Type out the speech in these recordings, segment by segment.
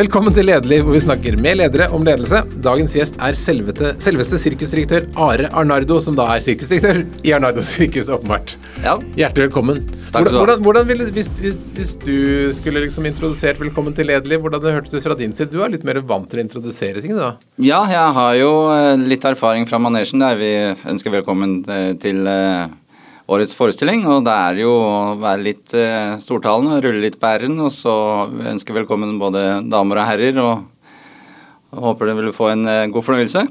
Velkommen til Lederliv, hvor vi snakker med ledere om ledelse. Dagens gjest er selvete, selveste sirkusdirektør Are Arnardo, som da er sirkusdirektør i Arnardo sirkus, åpenbart. Ja. Hjertelig velkommen. Takk skal du ha. hvordan, hvordan ville, hvis, hvis, hvis du skulle liksom introdusert Velkommen til Lederliv, hvordan det hørtes ut fra din side? Du er litt mer vant til å introdusere ting, da? Ja, jeg har jo eh, litt erfaring fra manesjen der vi ønsker velkommen eh, til eh, årets forestilling. Og det er jo å være litt eh, stortalende, rulle litt på r-en, og så ønsker velkommen både damer og herrer. Og, og håper dere vil få en eh, god fornøyelse.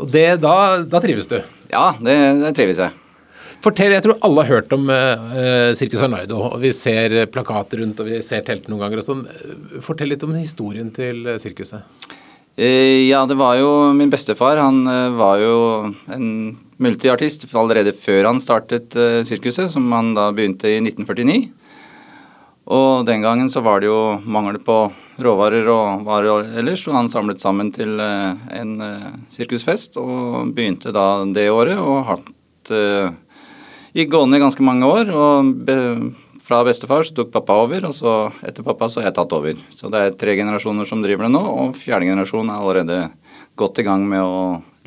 Og det, da, da trives du. Ja, det, det trives jeg. Fortell, Jeg tror alle har hørt om uh, Circus Arnardo. og Vi ser plakater rundt og vi ser telt noen ganger. og sånn. Fortell litt om historien til eh, sirkuset. Eh, Ja, det var jo min bestefar. Han eh, var jo en multiartist allerede før han startet eh, sirkuset, som han da begynte i 1949. Og den gangen så var det jo mangel på råvarer og varer ellers, og han samlet sammen til en sirkusfest og begynte da det året og hatt Gikk gående i ganske mange år, og fra bestefar så tok pappa over, og så etter pappa så har jeg tatt over. Så det er tre generasjoner som driver det nå, og fjerde generasjon er allerede godt i gang med å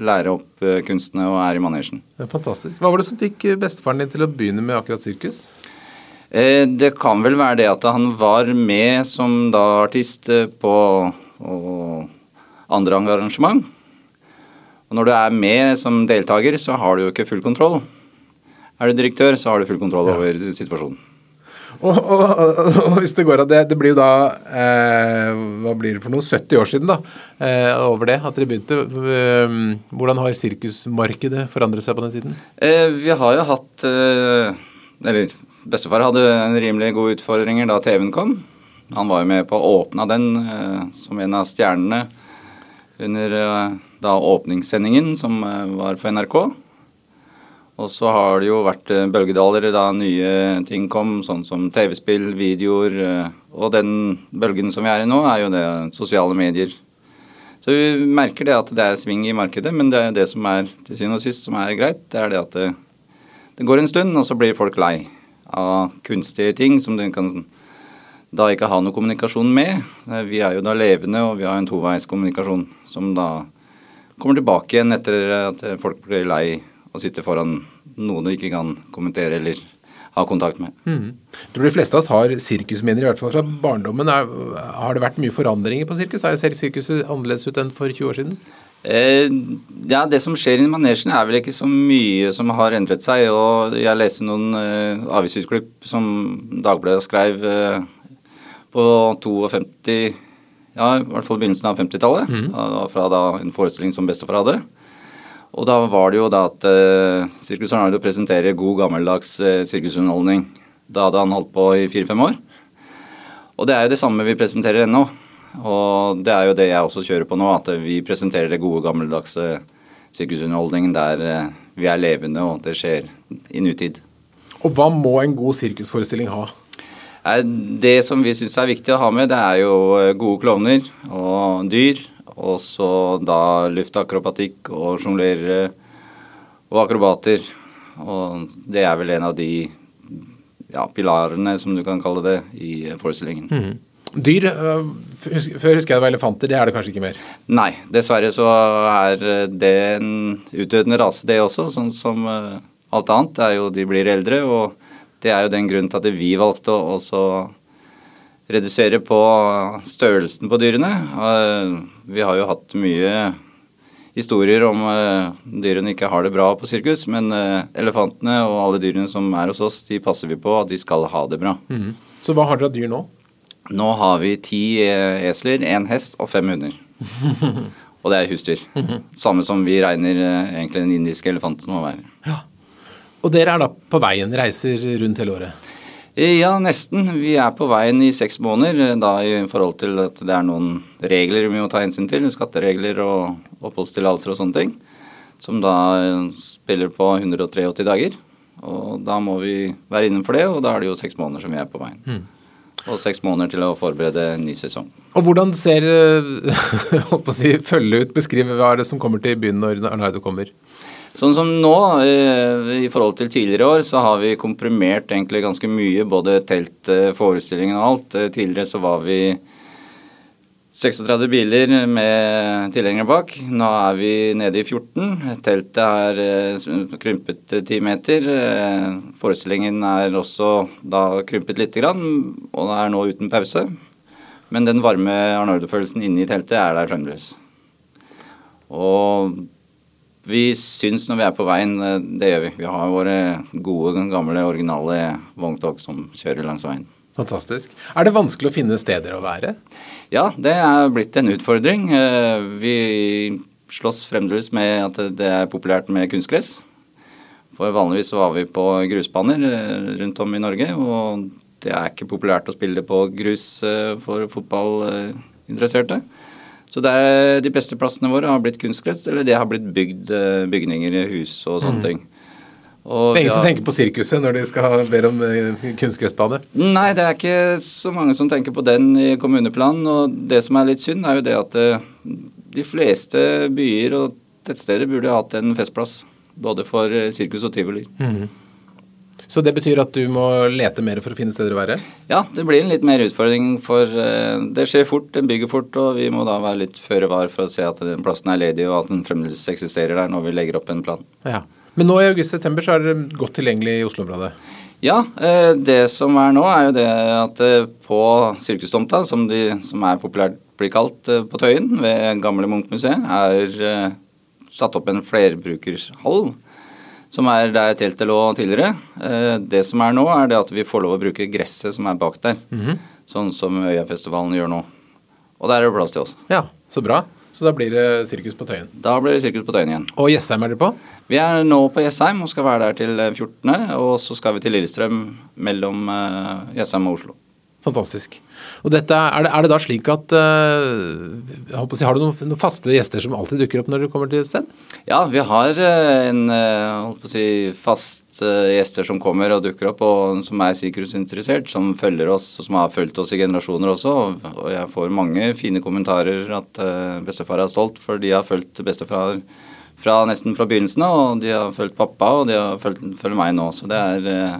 lære opp eh, kunstene og er i manesjen. Det er fantastisk. Hva var det som fikk eh, bestefaren din til å begynne med akkurat sirkus? Eh, Det kan vel være det at han var med som da artist på andre arrangement. Og når du er med som deltaker, så har du jo ikke full kontroll. Er du direktør, så har du full kontroll over situasjonen. Og, og, og, og hvis det går av det Det blir jo da eh, Hva blir det for noe? 70 år siden, da. Eh, over det at dere begynte. Eh, hvordan har sirkusmarkedet forandret seg på den tiden? Eh, vi har jo hatt eh, Eller bestefar hadde en rimelig gode utfordringer da TV-en kom. Han var jo med på å åpne den som en av stjernene under da åpningssendingen som var for NRK. Og så har det jo vært eh, bølgedaler da nye ting kom, sånn som TV-spill, videoer. eh, Og den bølgen som vi er i nå, er jo det sosiale medier. Så vi merker det at det er sving i markedet, men det er det som er til syvende og sist som er greit, det er det at det, det går en stund, og så blir folk lei av kunstige ting som du kan da ikke ha noe kommunikasjon med. Eh, Vi er jo da levende, og vi har en toveiskommunikasjon som da kommer tilbake igjen etter at folk blir lei å sitte foran noen du ikke kan kommentere eller ha kontakt med. Jeg tror de fleste av oss har sirkusminner, i hvert fall fra barndommen. Er, har det vært mye forandringer på sirkus? Er selv sirkuset annerledes ut enn for 20 år siden? Eh, ja, Det som skjer i manesjen er vel ikke så mye som har endret seg. og Jeg leste noen eh, avisutklipp som Dagbladet skrev eh, på 52 Ja, i hvert fall begynnelsen av 50-tallet. Mm. Fra da en forestilling som bestefar hadde. Og da var det jo da at eh, Sirkus Arnardo presenterer god gammeldags eh, sirkusunderholdning. Da hadde han holdt på i fire-fem år. Og det er jo det samme vi presenterer ennå. Og det er jo det jeg også kjører på nå, at vi presenterer det gode gammeldagse sirkusunderholdningen der eh, vi er levende og det skjer i nutid. Og hva må en god sirkusforestilling ha? Eh, Det som vi syns er viktig å ha med, det er jo eh, gode klovner og dyr. Og så da luftakrobatikk og sjonglere og akrobater. Og det er vel en av de ja, pilarene, som du kan kalle det, i forestillingen. Dyr øh, Før husker jeg det var elefanter, det er det kanskje ikke mer. Nei, dessverre så er det en utdødende rase, det også. Sånn som eh, alt annet. Det er jo, de blir eldre, og det er jo den grunnen til at vi valgte å også redusere på størrelsen på dyrene. Eh, Vi har jo hatt mye historier om eh, dyrene ikke har det bra på sirkus, men eh, elefantene og alle dyrene som er hos oss, de passer vi på at de skal ha det bra. Så hva har dere av dyr nå? Nå har vi ti esler, én hest og fem hunder. Og det er husdyr. Samme som vi regner egentlig den indiske elefanten må være. Og dere er da på veien, reiser rundt hele året. Eh, Ja, nesten. Vi er på veien i seks måneder, eh, da i forhold til at det er noen regler vi må ta hensyn til. Skatteregler og oppholdstillatelser og sånne ting. Som da eh, spiller på 183 dager. Og da må vi være innenfor det, og da er det jo seks måneder som vi er på veien. Og seks måneder til å forberede en ny sesong. Og hvordan ser holdt på å si, følge ut, beskrive hva er det som kommer til byen når Arnardo kommer? Sånn som nå, eh, i forhold til tidligere år, så har vi komprimert egentlig ganske mye, både telt, eh, forestillingen og alt. Eh, Tidligere så var vi 36 biler med tilhengere bak. Nå er vi nede i 14. Teltet er krympet 10 meter. Forestillingen er også da krympet lite grann, og det er nå uten pause. Men den varme Arnardo-følelsen inne i teltet er der fremdeles. Og vi syns når vi er på veien, eh, det gjør vi. Vi har våre gode, gamle, originale vogntog som kjører langs veien. Fantastisk. Er det vanskelig å finne steder å være? Ja, det er blitt en utfordring. Eh, vi slåss fremdeles med at det er populært med kunstgress. For vanligvis så var vi på grusbaner eh, rundt om i Norge, og det er ikke populært å spille på grus for fotballinteresserte. Så er, de beste plassene våre har blitt kunstgress, eller det har blitt bygd bygninger hus og sånne mm. ting. Og, det er ingen ja, som tenker på sirkuset når de skal be om eh, kunstgressbane? Nei, det er ikke så mange som tenker på den i kommuneplanen. Og det som er litt synd, er jo det at eh, de fleste byer og tettsteder burde hatt en festplass. Både for eh, sirkus og tivoli. Mm. Så det betyr at du må lete mer for å finne steder å være? Ja, det blir en litt mer utfordring. For det skjer fort, den bygger fort, og vi må da være litt føre var for å se at den plassen er ledig, og at den fremdeles eksisterer der når vi legger opp en plan. Ja. Men nå i august-september så er det godt tilgjengelig i Oslo-området? Ja, eh, det som er nå, er jo det at eh, på Sirkustomta, som, de, som er populært blir kalt eh, på Tøyen, ved gamle Munch-museet, er satt opp en flerbrukerhall. Som er der teltet lå tidligere. Det som er nå, er det at vi får lov å bruke gresset som er bak der. Mm -hmm. Sånn som Øyafestivalen gjør nå. Og der er det plass til oss. Ja, så bra. Så da blir det sirkus på Tøyen? Da blir det sirkus på Tøyen igjen. Og Jessheim er dere på? Vi er nå på Jessheim og skal være der til 14., og så skal vi til Lillestrøm mellom uh, Jessheim og Oslo. Fantastisk. Og dette, er, det, er det da slik at uh, si, Har du noen, noen, faste gjester som alltid dukker opp når du kommer til et sted? Ja, vi har uh, en å si, fast gjester som kommer og dukker opp, og som er sikkerhetsinteressert, som følger oss, og som har fulgt oss i generasjoner også. Og, og jeg får mange fine kommentarer at bestefar er stolt, for de har fulgt bestefar fra nesten fra begynnelsen av, og de har fulgt pappa, og de har fulgt, følger meg nå. Så det er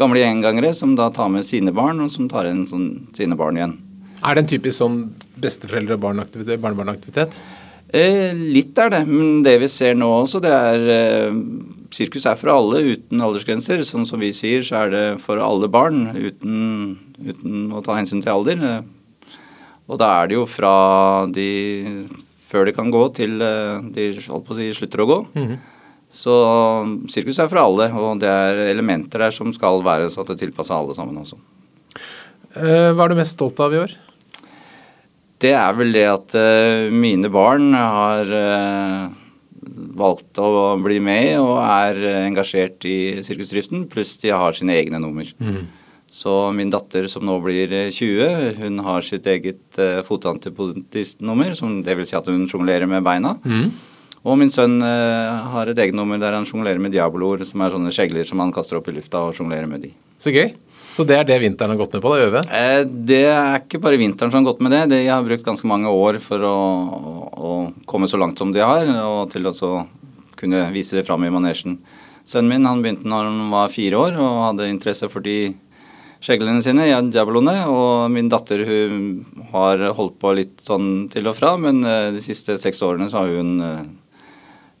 gamle gjengangere som da tar med sine barn, og som tar inn sånn, sine barn igjen. Er det en typisk sånn besteforeldre- og barnebarnaktivitet? Eh, litt er det, men det vi ser nå også, det er eh, Sirkus er for alle uten aldersgrenser. Sånn som vi sier, så er det for alle barn uten, uten å ta hensyn til alder. Og da er det jo fra de før de kan gå, til eh, de holdt på å si, slutter å gå. Mm -hmm. Så sirkus er for alle, og det er elementer der som skal være så at det tilpasser alle sammen også. Eh, hva er du mest stolt av i år? Det er vel det at uh, mine barn har uh, valgt å bli med og er engasjert i sirkusdriften, pluss de har sine egne nummer. Mm. Så min datter som nå blir 20, hun har sitt eget uh, fotantipontistnummer, som vil Si at hun sjonglerer med beina. Mm. Og min sønn eh, har et eget nummer der han sjonglerer med diaboloer, som er sånne skjegler som han kaster opp i lufta og sjonglerer med de. Så gøy. Så det er det vinteren har gått med på, da, øve? Eh, det er ikke bare vinteren som har gått med det. De har brukt ganske mange år for å, å, å komme så langt som de har, og til å kunne vise det fram i manesjen. Sønnen min han begynte når han var fire år og hadde interesse for de skjeglene sine, diaboloene. Og min datter hun har holdt på litt sånn til og fra, men eh, de siste seks årene så har hun Eh,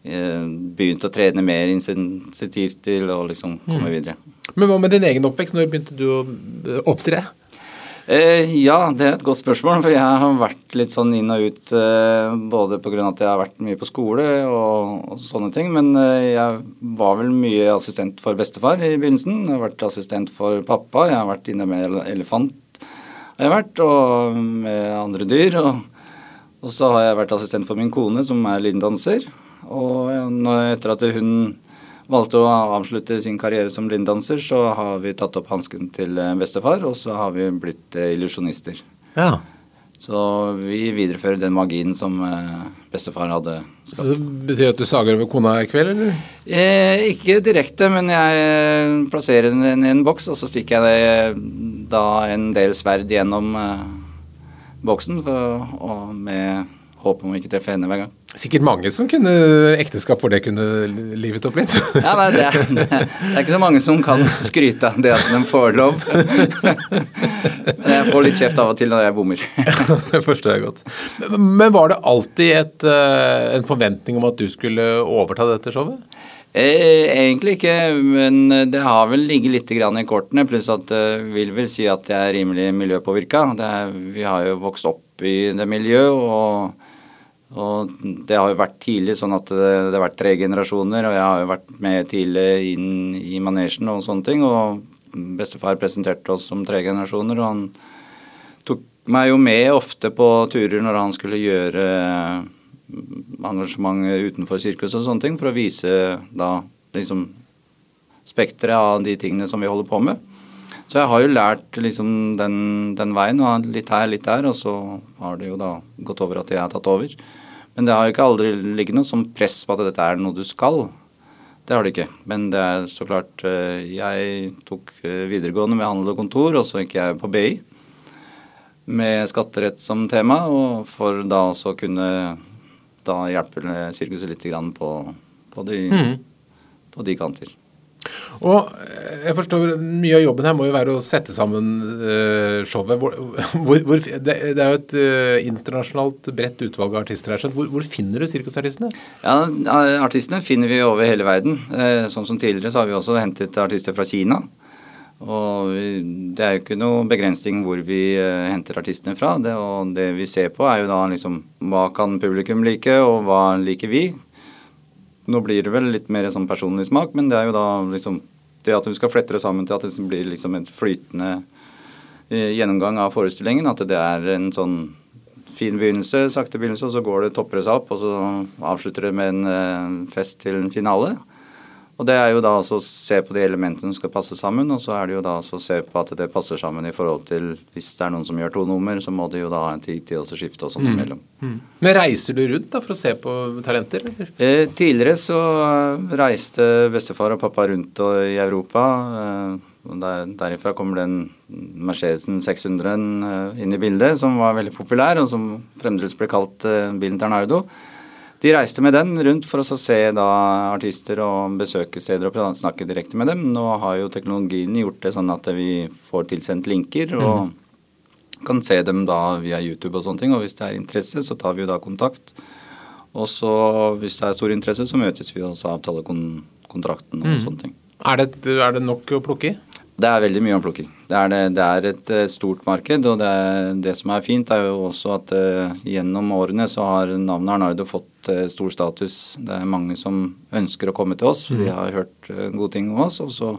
begynt å trene mer insensitivt til å liksom komme mm. videre. Men hva med din egen oppvekst? Når begynte du å eh, opptre? Eh, ja, det er et godt spørsmål. For jeg har vært litt sånn inn og ut eh, både pga. at jeg har vært mye på skole og, og sånne ting. Men eh, jeg var vel mye assistent for bestefar i begynnelsen. Jeg har vært assistent for pappa. Jeg har vært inne med elefant, har jeg vært, og med andre dyr. Og, og så har jeg vært assistent for min kone, som er lindanser. Og etter at hun valgte å avslutte sin karriere som blinddanser, så har vi tatt opp hansken til eh, bestefar, og så har vi blitt eh, illusjonister. Ja. Så vi viderefører den magien som eh, bestefar hadde skapt. Så det betyr at du sager over kona i kveld, eller? Eh, ikke direkte, men jeg plasserer den i en boks, og så stikker jeg det, da en del sverd gjennom eh, boksen for, og med håp om å ikke treffe henne hver gang. Sikkert mange som kunne ekteskap hvor det kunne livet opp litt. Ja, nei, det, er, det er ikke så mange som kan skryte av det at de får lov. Men jeg får litt kjeft av og til når jeg bommer. det forstår jeg godt. Men var det alltid et, eh, en forventning om at du skulle overta dette showet? Eh, egentlig ikke, men det har vel ligget litt i kortene. Pluss at det vil vel si at jeg er rimelig miljøpåvirka. Vi har jo vokst opp i det miljøet. og og det har jo vært tidlig sånn at det, det, har vært tre generasjoner, og jeg har jo vært med tidlig inn i manesjen og sånne ting. Og bestefar presenterte oss som tre generasjoner, og han tok meg jo med ofte på turer når han skulle gjøre engasjement utenfor sirkus og sånne ting, for å vise da liksom spekteret av de tingene som vi holder på med. Så jeg har jo lært liksom den, den veien, og litt her, litt der, og så har det jo da gått over at jeg har tatt over. Men det har jo ikke aldri ligget noe som press på at dette er noe du skal. Det har det ikke. Men det er så klart eh, Jeg tok eh, videregående med handel og kontor, og så gikk jeg på BI med skatterett som tema, og for da også kunne da hjelpe sirkuset litt på, på, de, mm. på de kanter. Og eh, jeg forstår Mye av jobben her må jo være å sette sammen uh, showet. Hvor, hvor, hvor, det, er jo et uh, internasjonalt bredt utvalg av artister her. Hvor, finner du sirkusartistene? Ja, Artistene finner vi over hele verden. Sånn som tidligere så har vi også hentet artister fra Kina. Og det er jo ikke noe begrensning hvor vi henter artistene fra. Det, og det vi ser på er jo da liksom hva kan publikum like, og hva liker vi? Nå blir det vel litt mer sånn personlig smak, men det er jo da liksom det at du skal flette det sammen til at det blir liksom en flytende eh, gjennomgang av forestillingen. At det er en sånn fin begynnelse, sakte begynnelse, og så går det, topper det seg opp, og så avslutter det med en eh, fest til en finale. Og det er jo da altså å se på de elementene som skal passe sammen, og så er det jo da altså å se på at det passer sammen i forhold til Hvis det er noen som gjør to nummer, så må de jo da ha en tid til å skifte og sånn mm. imellom. Mm. Men reiser du rundt da for å se på talenter? Eh, tidligere så reiste bestefar og pappa rundt i Europa. Eh, der, derifra kommer den Mercedesen 600 eh, inn i bildet, som var veldig populær, og som fremdeles ble kalt eh, bilen Ternardo. De reiste med den rundt for å se da artister og besøke steder og snakke direkte med dem. Nå har jo teknologien gjort det sånn at vi får tilsendt linker og mm. kan se dem da via YouTube og sånne ting. Og hvis det er interesse, så tar vi jo da kontakt. Og så hvis det er stor interesse, så møtes vi og avtaler kontrakten og mm. sånne ting. Er det, er det nok å plukke i? Det er veldig mye omplukking. Det er, det, det er et eh, stort marked. Og det, det, som er fint, er jo også at uh, gjennom årene så har navnet Arnardo fått uh, stor status. Det er mange som ønsker å komme til oss. Mm. De har hørt uh, gode ting om oss. Og så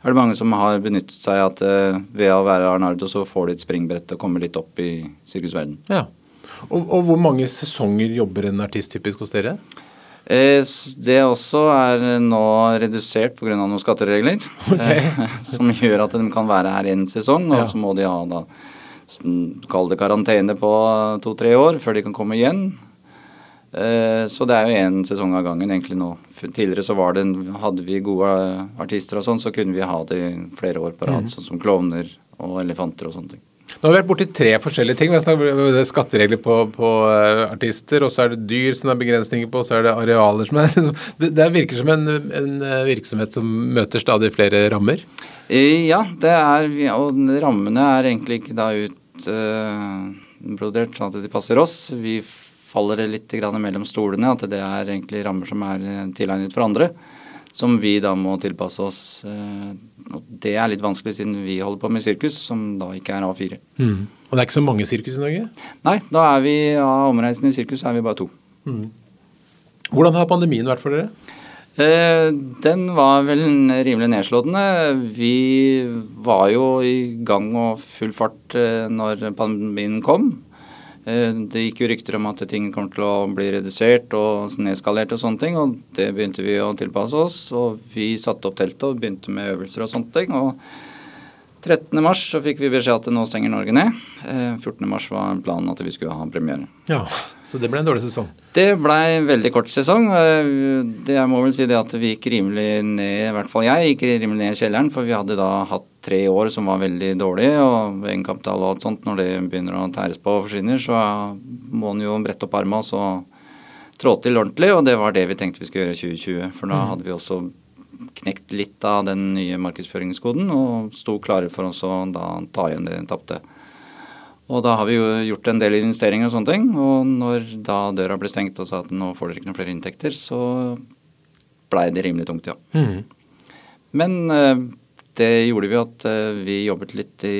er det mange som har benyttet seg at ved å være Arnardo så får de et springbrett og kommer litt opp i sirkusverdenen. Ja. Og, og hvor mange sesonger jobber en artist typisk hos dere? Eh, det også er nå redusert pga. noen skatteregler. Okay. Eh, som gjør at de kan være her en sesong, og ja. så må de ha da Kall det karantene på to-tre år før de kan komme igjen. Eh, så det er jo én sesong av gangen egentlig nå. Tidligere så var det, hadde vi gode artister og sånn, så kunne vi ha det flere år på rad. Mm. Sånn som klovner og elefanter og sånne ting. Nå har vi vært borti tre forskjellige ting. Vi har skatteregler på, på, eh, artister, og så er det dyr som det er begrensninger på, og så er det arealer som er liksom, det, det, virker som en, en, eh, virksomhet som møter stadig flere rammer? Ja, det er, og rammene er egentlig ikke da utbrodert uh, sånn at de passer oss. Vi faller litt mellom stolene, at det er egentlig rammer som er tilegnet for andre som vi da må tilpasse oss. Eh, og det er litt vanskelig siden vi holder på med sirkus, som da ikke er A4. Mm. Og det er ikke så mange sirkus i Norge? Nei, da er vi av omreisende sirkus er vi bare to. Mm. Hvordan har pandemien vært for dere? Eh, den var vel rimelig nedslående. Vi var jo i gang og full fart eh, når pandemien kom. Eh, det gikk jo rykter om at ting kom til å bli redusert og nedskalert og sånne ting, og det begynte vi å tilpasse oss. Og vi satte opp teltet og begynte med øvelser og sånne ting. Og 13. mars så fikk vi beskjed at nå stenger Norge ned. Eh, 14. mars var planen at vi skulle ha premiere. Ja, Så det ble en dårlig sesong? Det blei en veldig kort sesong. Eh, Det jeg må vel si det at vi gikk rimelig ned, i hvert fall jeg, gikk rimelig ned i kjelleren. For vi hadde da hatt tre år som var veldig dårlige, og egenkapital og alt sånt, når det begynner å tæres på og forsvinner, så må en jo brette opp armene og så trå til ordentlig, og det var det vi tenkte vi skulle gjøre i 2020. For da hadde vi også knekt litt av den nye markedsføringskoden og sto klare for oss å ta igjen det tapte. Og da har vi jo gjort en del investeringer og sånne ting. Og når da døra ble stengt og sa at nå får dere ikke noen flere inntekter, så blei det rimelig tungt, ja. Mm. Men eh, det gjorde vi at eh, vi jobbet litt i,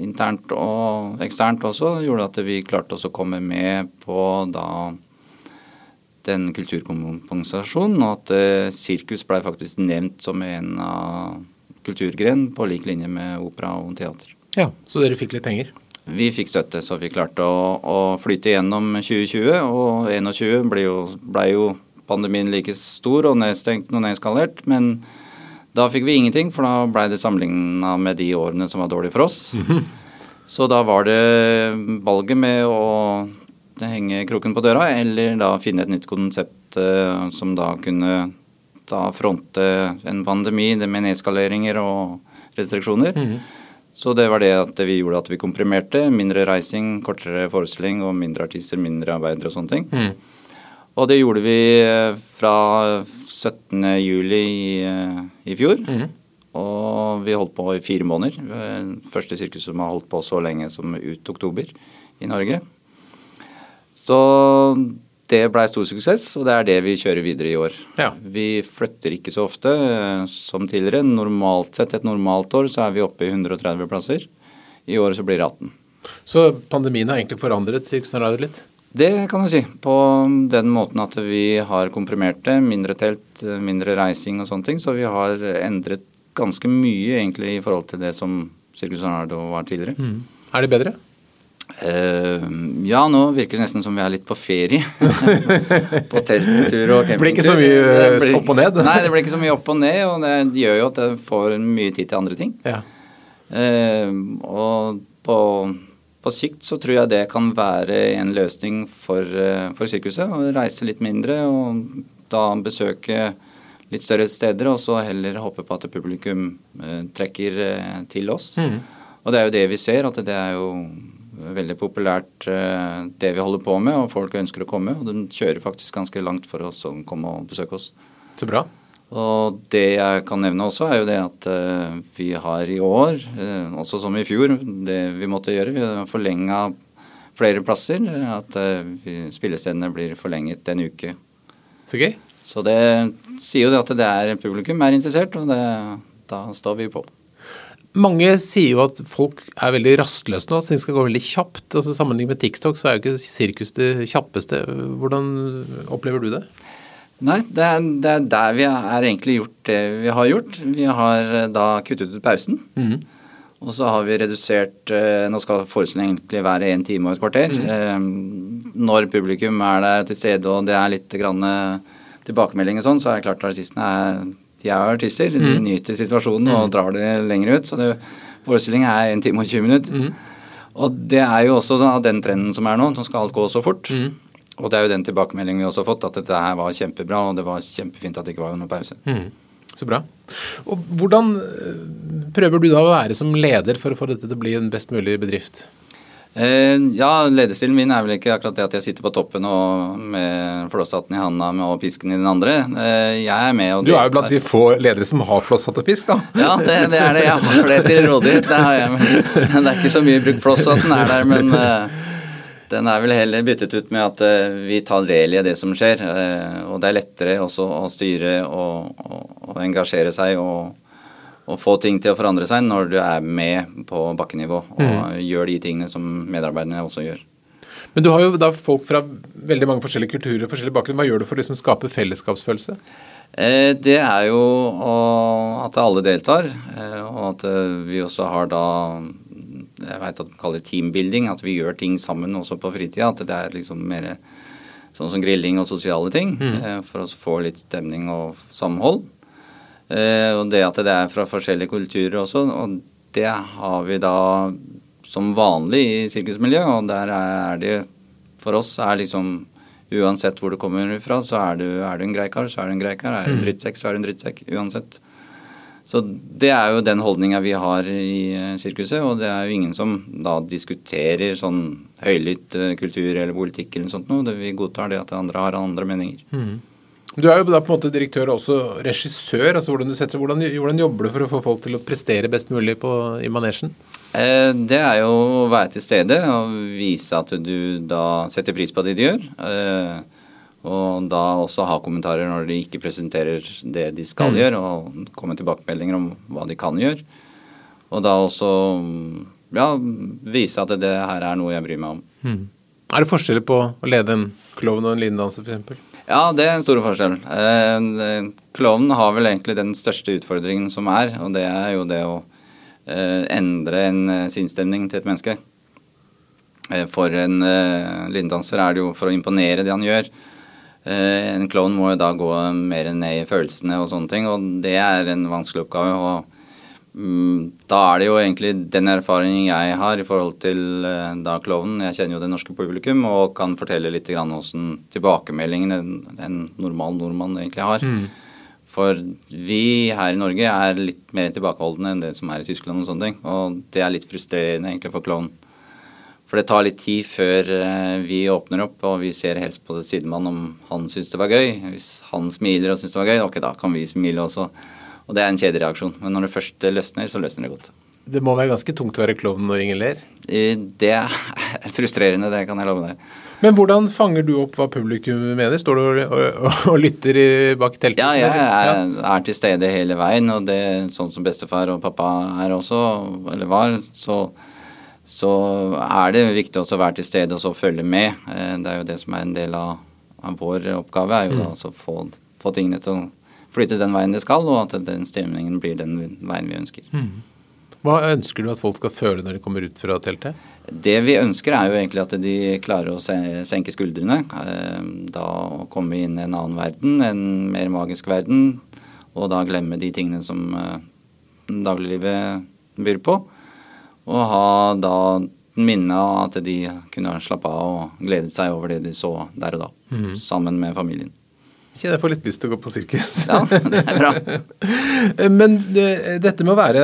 internt og eksternt også. Gjorde at vi klarte oss å komme med på da den kulturkompensasjon, og at eh, sirkus ble faktisk nevnt som en av kulturgren på lik linje med opera og teater. Ja, Så dere fikk litt penger? Vi fikk støtte, så vi klarte å, å flyte gjennom 2020. Og 2021 ble ble jo pandemien like stor og nedstengt og nedskalert. Men da fikk vi ingenting, for da ble det sammenligna med de årene som var dårlige for oss. Så da var det valget med å henge kroken på døra, eller da finne et nytt konsept eh, som da kunne da fronte en pandemi med nedskaleringer og restriksjoner. Så det var det at vi gjorde at vi komprimerte. Mindre reising, kortere forestilling og mindre artister, mindre arbeidere og sånne ting. Og det gjorde vi eh, fra 17. juli i, eh, i fjor. Og vi holdt på i fire måneder. Er Første sirkus som har holdt på så lenge som ut oktober i Norge. Så det blei stor suksess, og det er det vi kjører videre i år. Ja. Vi flytter ikke så ofte eh, som tidligere. Normalt sett, et normalt år, så er vi oppe i 130 plasser. I året så blir det 18. Så pandemien har egentlig forandret Sirkus Radio litt? Det kan du si. På den måten at vi har komprimert det. Mindre telt, mindre reising og sånne ting. Så vi har endret ganske mye egentlig i forhold til det som Sirkus Arnardo var tidligere. Er det bedre? Eh, ja, nå virker det nesten som vi er litt på ferie. på telttur og campingtur. Blir ikke så mye, blir- opp og ned? Nei, det blir ikke så mye opp og ned, og det gjør jo at jeg får mye tid til andre ting. Ja. Uh, og på, på sikt så tror jeg det kan være en løsning for, eh, for sirkuset. Å reise litt mindre og da besøke litt større steder, og så heller håpe på at publikum uh, trekker eh, til oss. Og det er jo det vi ser, at det er jo veldig populært eh, det vi holder på med, og folk ønsker å komme. Og de kjører faktisk ganske langt for oss å komme og besøke oss. Så bra. Og det jeg kan nevne også, er jo det at eh, vi har i år, eh, også som i fjor, det vi måtte gjøre, vi har forlenga flere plasser. At spillestedene blir forlenget en uke. Så gøy. Så det sier jo det at det er publikum er interessert, og det, da står vi på. Mange sier jo at folk er veldig rastløse nå, at ting skal gå veldig kjapt. Altså Sammenlignet med TikTok så er jo ikke sirkus det kjappeste. Hvordan opplever du det? Nei, det er, det er der vi har egentlig gjort det vi har gjort. Vi har eh, da kuttet ut pausen. Og så har vi redusert eh, Nå skal forestillingen egentlig være en time og et kvarter. Eh, når publikum er der til stede og det er litt grann, tilbakemelding og sånn, så er det klart at artistene er, de er artister. De nyter situasjonen og drar det lenger ut. Så det, forestillingen er en time og 20 minutter. Og det er jo også den trenden som er nå. Nå skal alt gå så fort. Og det er jo den tilbakemeldingen vi også har fått, at dette her var kjempebra, og det var kjempefint at det ikke var noe pause. Så bra. Og hvordan eh, prøver du da å være som leder for å få dette til å bli en best mulig bedrift? Eh, ja, lederstilen min er vel ikke akkurat det at jeg sitter på toppen og med flosshatten i handa og pisken i den andre. Eh, jeg er med og Du er jo blant de få ledere som har flosshatt og pisk, da. Ja, det, det er det. Jeg har det til rådighet. Det har jeg. Men det er ikke så mye bruk floss at er der, men eh, den er vel heller byttet ut med at vi tar del i det som skjer. og det er lettere også å styre og, og, og engasjere seg og, og få ting til å forandre seg når du er med på bakkenivå og gjør de tingene som medarbeiderne også gjør. Men du har jo da folk fra veldig mange forskjellige kulturer og forskjellige bakgrunn. Hva gjør du for å liksom skape fellesskapsfølelse? Eh, det er jo å, at alle deltar, eh, og at eh, vi også har da Jeg veit at de kaller det teambuilding, at vi gjør ting sammen også på fritida. At det er liksom mer sånn som grilling og sosiale ting, Mm. for å få litt stemning og samhold. Eh, og det at det er fra forskjellige kulturer også. og det har vi da som vanlig i sirkusmiljøet, og der er det for oss er liksom Uansett hvor du kommer fra, så er du, er du en grei kar, så er du en grei kar. Er du en mm. drittsekk, så er du en drittsekk. Uansett. Så det er jo den holdninga vi har i eh, sirkuset, og det er jo ingen som da diskuterer sånn høylytt eh, kultur eller politikk eller sånt noe. Vi godtar det at andre har andre meninger. Mm. Du er jo da på en måte direktør og også regissør. altså Hvordan, setter, hvordan, hvordan jobber du for å få folk til å prestere best mulig på, i manesjen? Eh, det er jo å være til stede og vise at du da setter pris på det de gjør. Eh, og da også ha kommentarer når de ikke presenterer det de skal mm. gjøre, og komme tilbakemeldinger om hva de kan gjøre. Og da også ja, vise at det her er noe jeg bryr meg om. Mm. Er det forskjeller på å lede en klovn og en lindanser f.eks.? Ja, det er en stor forskjell. Eh, klovnen har vel egentlig den største utfordringen som er, og det er jo det å Eh, endre en eh, sinnsstemning til et menneske. Eh, for en lindanser er det jo for å imponere det han gjør. En klovn må jo da gå mer ned i følelsene og sånne ting, og det er en vanskelig oppgave. og da er det jo egentlig den erfaringen jeg har i forhold til da klovnen. Jeg kjenner jo det norske publikum og kan fortelle litt åssen tilbakemeldingen en, en normal nordmann egentlig har. Mm. For vi her i Norge er litt mer tilbakeholdne enn det som er i Tyskland. Og sånne ting. Og det er litt frustrerende egentlig for klovnen. For det tar litt tid før eh, vi åpner opp, og vi ser helst på sidemann om han syns det var gøy. Hvis han smiler og syns det var gøy, ok, da kan vi smile også. Og det er en kjedereaksjon. Men når det først løsner, så løsner det godt. Det må være ganske tungt å være klovn når ingen ler? Det er frustrerende, det kan jeg love deg. Men hvordan fanger du opp hva publikum mener? Står du og, og, og lytter bak teltet? Ja, jeg er, er, til stede hele veien, og det er sånn som bestefar og pappa er også, eller var, så, så er det viktig også å være til stede og så følge med. Eh, det er jo det som er en del av, av vår oppgave, er jo mm. da å få, få, tingene til å flytte den veien det skal, og at den stemningen blir den veien vi ønsker. Mm. Hva ønsker du at folk skal føle når de kommer ut fra teltet? Det vi ønsker er jo egentlig at de klarer å senke skuldrene. Eh, da komme inn i en annen verden, en mer magisk verden. Og da glemme de tingene som eh, dagliglivet byr på. Og ha da minne av at de kunne slappe av og glede seg over det de så der og da. Mm. Sammen med familien. Ikke jeg får litt lyst til å gå på sirkus. Ja, det er bra. Men dette med å være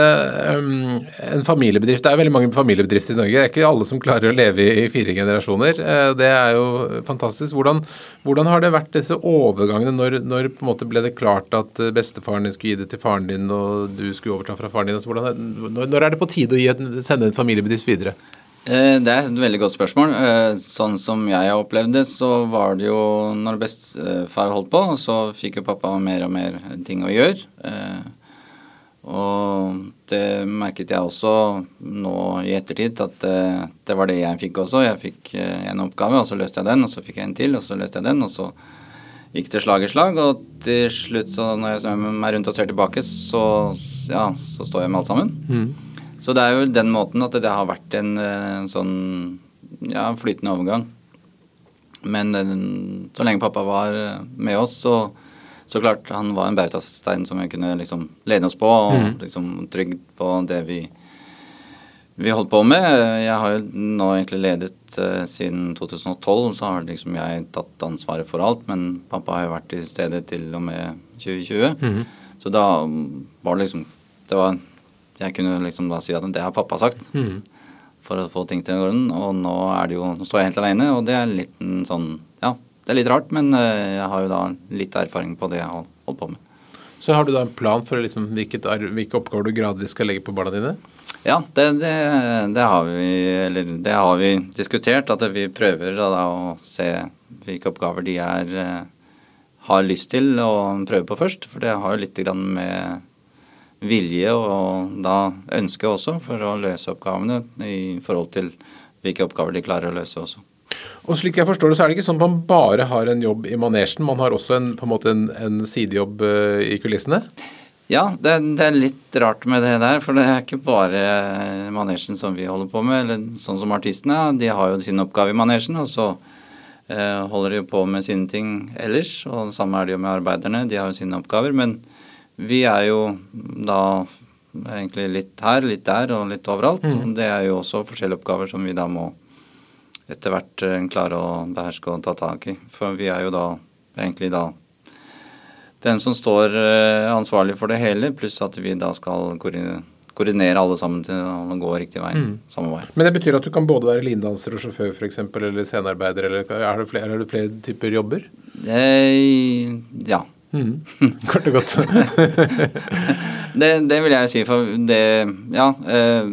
um, en familiebedrift Det er veldig mange familiebedrifter i Norge. Det er ikke alle som klarer å leve i fire generasjoner. Eh, det er jo fantastisk. Hvordan, hvordan har det vært disse overgangene? Når, når, på en måte ble det klart at bestefaren din skulle gi det til faren din, og du skulle overta fra faren din? Altså, hvordan, når, er det på tide å et, sende en familiebedrift videre? Eh, det er et veldig godt spørsmål. Eh, sånn som jeg har opplevd det, så var det jo når bestefar holdt på, så fikk jo pappa mer og mer ting å gjøre. Eh, og det merket jeg også nå i ettertid, at det var det jeg fikk også. Jeg fikk en oppgave, og så løste jeg den, og så fikk jeg en til, og så løste jeg den, og så gikk det slag i slag. Og til slutt, så når jeg snur meg rundt og ser tilbake, så, ja, så står jeg med alt sammen. Mm. Så det er jo den måten at det har vært en, en sånn ja, flytende overgang. Men eh, så lenge pappa var med oss, så, så klart han var en bautastein som vi kunne liksom lene oss på, og mm. liksom trygg på det vi, vi holdt på med. Jeg har jo nå egentlig ledet uh, siden 2012, så har liksom jeg tatt ansvaret for alt. Men pappa har jo vært til stede til og med 2020. Mm. Så da var det liksom Det var jeg kunne liksom da si at det har pappa sagt. Mm. For å få ting til orden. Og nå er det jo Nå står jeg helt alene, og det er litt sånn Ja, det er litt rart, men eh, jeg har jo da litt erfaring på det jeg har holdt på med. Så har du da en plan for liksom, hvilket, hvilke oppgaver du gradvis skal legge på barna dine? Ja, det, det, det, har vi, eller det har vi diskutert. At vi prøver da, å se hvilke oppgaver de er, eh, har lyst til å prøve på først. For det har jo litt med vilje og da ønske også for å løse oppgavene i forhold til hvilke oppgaver de klarer å løse også. Og slik jeg forstår det, så er det ikke sånn at man bare har en jobb i manesjen. Man har også en, på en, måte en, en sidejobb uh, i kulissene? Ja, det, det, er litt rart med det der. For det er ikke bare manesjen som vi holder på med. eller Sånn som artistene. De har jo sin oppgave i manesjen, og så eh, holder de jo på med sine ting ellers. Og det samme er det jo med arbeiderne. De har jo sine oppgaver. men vi er jo da Egentlig litt her, litt der og litt overalt. Mm. Det er jo også forskjellige oppgaver som vi da må etter hvert eh, klare å beherske og ta tak i. For vi er jo da egentlig da den som står eh, ansvarlig for det hele, pluss at vi da skal koordinere, koordinere alle sammen til å gå riktig vei. Mm. Samme vei. Men det betyr at du kan både være lindanser og sjåfør f.eks., eller scenearbeider, eller er det flere, er det flere typer jobber? Eh, ja. Kort og godt. Det, det vil jeg si, for det Ja. Eh,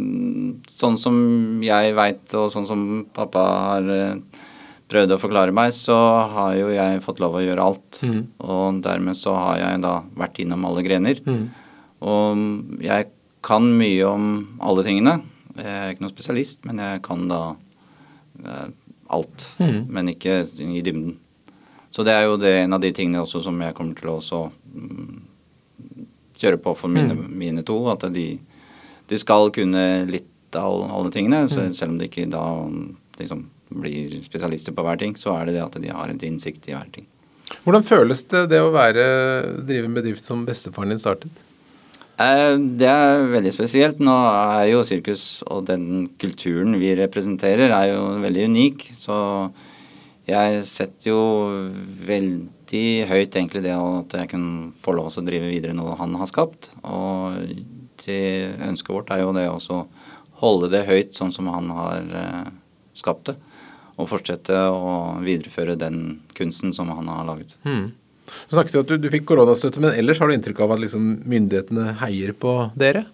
sånn som jeg veit, og sånn som pappa har eh, prøvd å forklare meg, så har jo jeg fått lov å gjøre alt. Og dermed så har jeg da vært innom alle grener. Og jeg kan mye om alle tingene. Jeg er ikke noen spesialist, men jeg kan da eh, alt. Men ikke i dybden. Så det er jo det, en av de tingene også som jeg kommer til å også, mm, kjøre på for mine, mine to. At de, de skal kunne litt av alle tingene. Så selv om de ikke da liksom blir spesialister på hver ting, så er det det at de har en innsikt i hver ting. Hvordan føles det det å være, drive en bedrift som bestefaren din startet? Eh, Det er veldig spesielt. Nå er jo sirkus og den kulturen vi representerer, er jo veldig unik. Så jeg setter jo veldig høyt egentlig det at jeg kan få lov til å drive videre noe han har skapt. Og det ønsket vårt er jo det også holde det høyt sånn som han har eh, skapt det. Og fortsette å videreføre den kunsten som han har laget. Du snakket jo at du, du fikk koronastøtte, men ellers har du inntrykk av at liksom myndighetene heier på dere?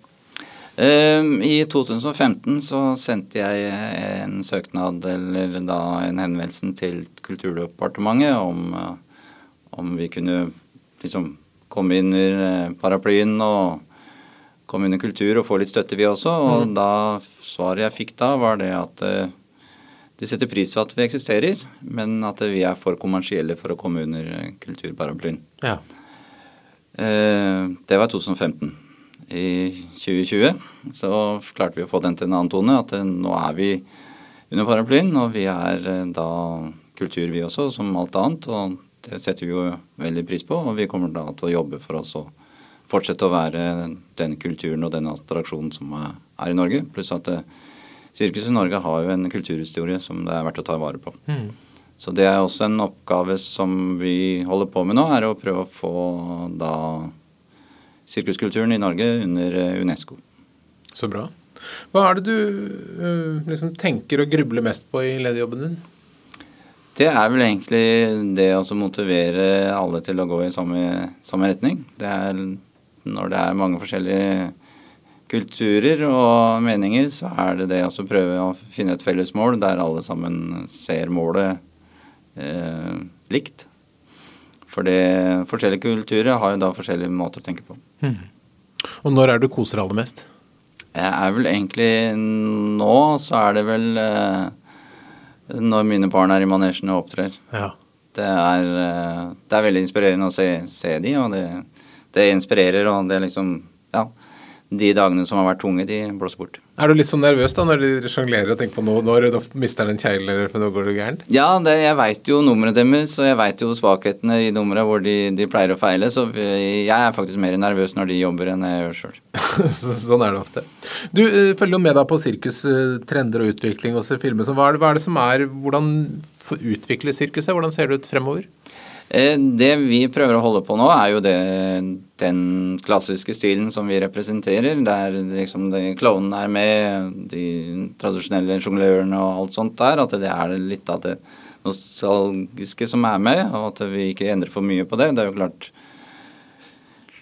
Ehm, I 2015 så sendte jeg en søknad, eller da en henvendelse til Kulturdepartementet om, eh, om vi kunne liksom komme under eh, paraplyen og komme under kultur og få litt støtte, vi også. Og da svaret jeg fikk da, var det at eh, de setter pris på at vi eksisterer, men at vi er for kommersielle for å komme under eh, kulturparaplyen. Ja. Eh, det var 2015. I 2020 så klarte vi å få den til en annen tone. At eh, nå er vi under paraplyen, og vi er eh, da kultur vi også, som alt annet. Og det setter vi jo veldig pris på, og vi kommer da til å jobbe for oss å fortsette å være den kulturen og den attraksjonen som er, i Norge. Pluss at Sirkuset i Norge har jo en kulturhistorie som det er verdt å ta vare på. Så det er også en oppgave som vi holder på med nå, er å prøve å få da sirkuskulturen i Norge under eh, UNESCO. Så bra. Hva er det du øh, liksom tenker og grubler mest på i lederjobben din? Det er vel egentlig det å motivere alle til å gå i samme, samme retning. Det er når det er mange forskjellige kulturer og meninger, så er det det å prøve å finne et felles mål der alle sammen ser målet eh, likt. For det, forskjellige kulturer har jo da forskjellige måter å tenke på. Og når er det du koser aller mest? Jeg er vel egentlig Nå så er det vel eh, når mine barn er i manesjen og opptrer. Ja. Det er, eh, det er veldig inspirerende å se, se de, og det, det inspirerer, og det liksom Ja. De dagene som har vært tunge, de blåser bort. Er du litt sånn nervøs da når de sjonglerer og tenker på nå, når nå mister han en kjegle eller nå går det gærent? Ja, det, jeg veit jo nummeret deres, og jeg veit jo svakhetene i nummeret hvor de, de pleier å feile, så jeg er faktisk mer nervøs når de jobber enn jeg gjør sjøl. Sånn er det ofte. Du øh, følger jo med da på sirkus, øh, trender og utvikling og ser filmer. Så hva det, hva er det som er Hvordan utvikler sirkuset? Hvordan ser det ut fremover? Eh, Det vi prøver å holde på nå, er jo det, den klassiske stilen som vi representerer, der liksom klovnene er med, de tradisjonelle sjonglørene og alt sånt der. At det er litt av det nostalgiske som er med, og at vi ikke endrer for mye på det. Det er jo klart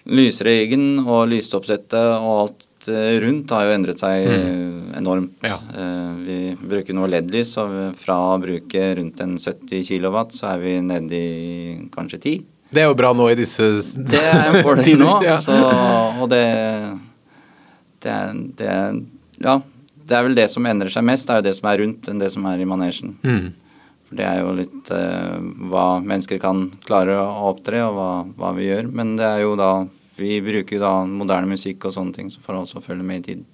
Lysregen og lysoppsettet og alt eh, rundt har jo endret seg mm. enormt. Ja. Eh, Vi bruker nå LED-lys, og fra å bruke rundt en 70 kW, så er vi nede i kanskje 10. Det er jo bra nå i disse Det er en fordel nå. ja. Så, og det, det, det Ja. Det er vel det som endrer seg mest, det er jo det som er rundt, enn det som er i manesjen. Mm. For det er jo litt eh, hva mennesker kan klare å opptre, og hva, hva vi gjør. Men det er jo da Vi bruker da moderne musikk og sånne ting for å også følge med i tiden.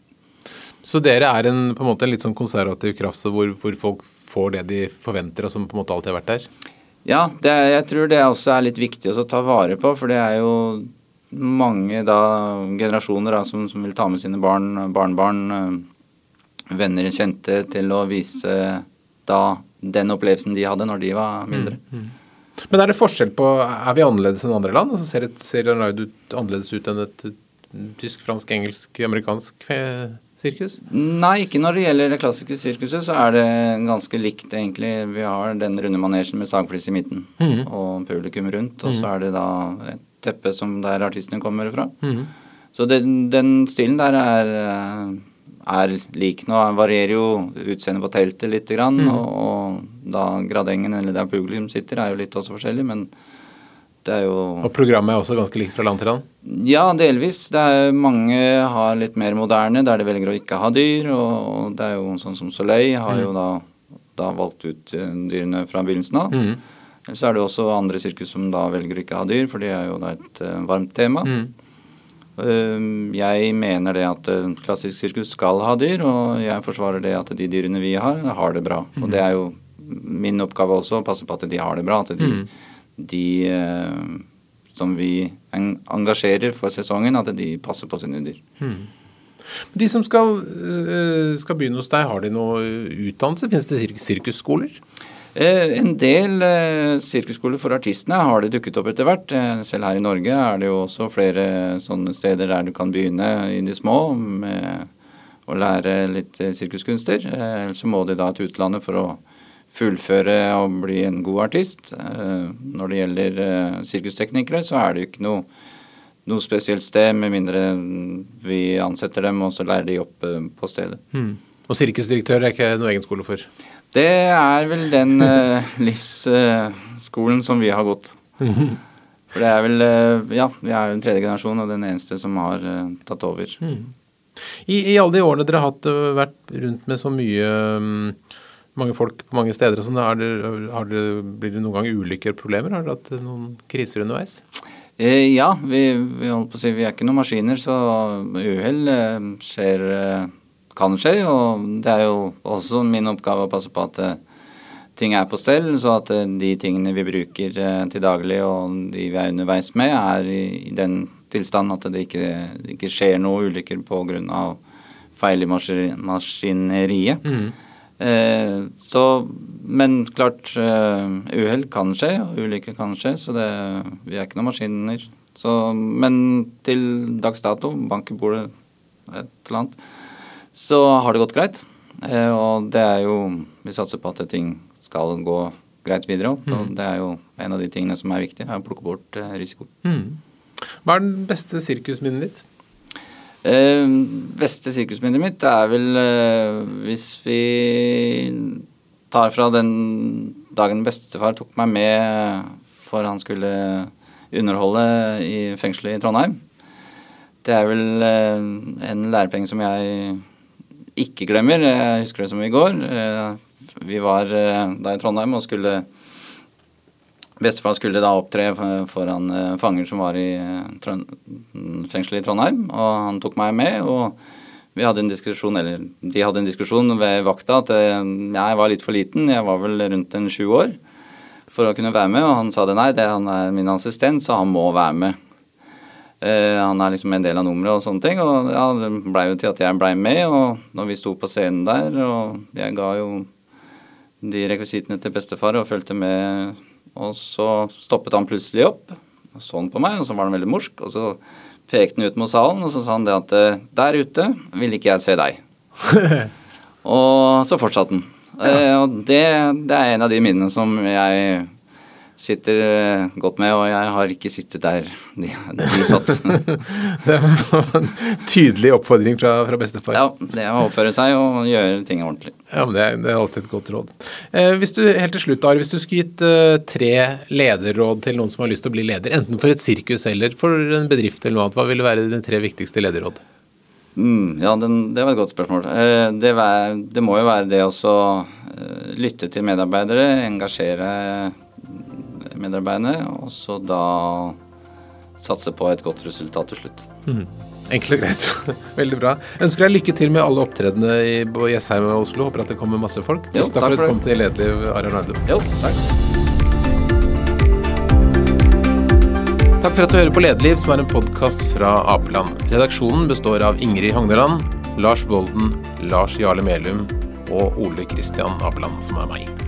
Så dere er en, på en måte en litt sånn konservativ kraft så hvor, hvor folk får det de forventer, og som på en måte alltid har vært der? Ja, det er, jeg tror det også er litt viktig å ta vare på, for det er jo mange da, generasjoner da, som, som, vil ta med sine barn, barnebarn, venner venner, kjente, til å vise da den opplevelsen de hadde når de var mindre. Mm, mm. Men er det forskjell på Er vi annerledes enn andre land? Altså ser, et, ser Ronaldo annerledes ut enn et tysk, fransk, engelsk, amerikansk sirkus? Nei, ikke når det gjelder det klassiske sirkuset, så er det ganske likt, egentlig. Vi har den runde manesjen med sagflis i midten mm. og publikum rundt, og så mhm. er det da et teppe som der artistene kommer fra. Mm. Så den, den, stilen der er, er lik. Nå varierer jo utseendet på teltet litt, grann, mm. og, og, da gradengen eller der publikum sitter, er jo litt også forskjellig, men det er jo Og programmet er også ganske likt fra land til land? Ja, delvis. Det er Mange har litt mer moderne, der de velger å ikke ha dyr. Og det er jo sånn som Soleil har mm. jo da, da, valgt ut eh, dyrene fra begynnelsen av. Mm. Så er det også andre sirkus som da velger å ikke ha dyr, for det er jo da et uh, varmt tema. Mm. Uh, jeg mener det at uh, klassisk sirkus skal ha dyr, og jeg forsvarer det at de dyrene vi har, har det bra. Og det er jo min oppgave også å passe på at de har det bra. At de, de som vi engasjerer for sesongen, at de passer på sine dyr. De som skal, skal, begynne hos deg, har de noe utdannelse? Finnes det sirkusskoler? Eh, en del eh, sirkusskoler for artistene har det dukket opp etter hvert. Eh, selv her i Norge er det jo også flere sånne steder der du kan begynne i de små med å lære litt sirkuskunster. Ellers må de da til utlandet for å fullføre og bli en god artist. Når det gjelder sirkusteknikere, så er det jo ikke noe, noe spesielt sted, med mindre vi ansetter dem og så lærer de opp på stedet. Mm. Og sirkusdirektør er ikke noe egen skole for? Det er vel den uh, livsskolen uh, som vi har gått. For det er vel uh, Ja, vi er den tredje generasjon og den eneste som har tatt over. Mm. I, I, alle de årene dere har hatt, vært rundt med så mye um, mange folk på mange steder og sånn, blir det noen gang ulykker og problemer? Har dere hatt noen kriser underveis? ja, vi, vi, holdt på å si, vi er ikke noen maskiner, så uhell skjer kan skje. Og det er jo også min oppgave å passe på at uh, ting er på stell, så at uh, de tingene vi bruker uh, til daglig og de vi er underveis med, er i, den tilstand at det ikke, det ikke skjer noe ulykker pga. feil i maskineriet. Mm. så, men klart, uhell kan skje, og ulykker kan skje, så det, vi er ikke noen maskiner. Så, men til dags dato, bank i bordet, et eller annet, så har det gått greit. Eh, og det er jo Vi satser på at ting skal gå greit videre. Mm. Og det er jo en av de tingene som er viktig, er å plukke bort eh, risiko. Mm. Hva er den beste sirkusminnet ditt? Eh, beste sirkusminnet mitt er vel eh, hvis vi tar fra den dagen bestefar tok meg med for han skulle underholde i fengselet i Trondheim. Det er vel eh, en lærepenge som jeg ikke glemmer. Jeg husker det som i går. Eh, vi var eh, da i Trondheim og skulle Bestefar skulle da opptre foran eh, fanger som var i fengselet i Trondheim, og han tok meg med. og vi hadde en diskusjon, eller De hadde en diskusjon ved vakta at jeg var litt for liten, jeg var vel rundt en sju år, for å kunne være med. Og han sa det nei, det, han er min assistent, så han må være med. Eh, han er liksom en del av nummeret og sånne ting. Og ja, det blei jo til at jeg blei med. Og når vi sto på scenen der, og jeg ga jo de rekvisittene til bestefar og fulgte med, og så stoppet han plutselig opp og så han på meg, og så var han veldig morsk. Og så pekte han ut mot salen, og så sa han det at eh, der ute vil ikke jeg se deg. og så fortsatte han. Ja. Eh, og det, det er en av de minnene som jeg sitter eh, godt med, og jeg har ikke sittet der de, de satt. det var en tydelig oppfordring fra, fra, bestefar. Ja, det er å oppføre seg og gjøre ting ordentlig. Ja, men Det er, det er alltid et godt råd. Eh, hvis du, helt til slutt, Ari, hvis du skulle gitt eh, tre lederråd til noen som har lyst til å bli leder, enten for et sirkus eller for en bedrift eller noe annet, hva ville være de tre viktigste lederråd? Mm, ja, den, det var et godt spørsmål. Eh, det, var, det, må jo være det å uh, lytte til medarbeidere, engasjere medarbeiderne, og så da satse på et godt resultat til slutt. Mm. Enkelt og greit. Veldig bra. Ønsker deg lykke til med alle opptredenene i Jessheim og Oslo. Håper at det kommer masse folk. Tusen takk for at du kom til Lederliv, Aron Aldo. Jo, takk. Takk for at du hører på Lederliv, som er en podkast fra Apeland. Redaksjonen består av Ingrid Hogneland, Lars Bolden, Lars Jarle Melum og Ole Kristian Apeland, som er meg.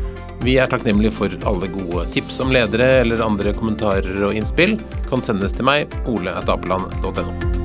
Vi er takknemlige for alle gode tips om ledere eller andre kommentarer og innspill. Kan sendes til meg, ole.apeland.no.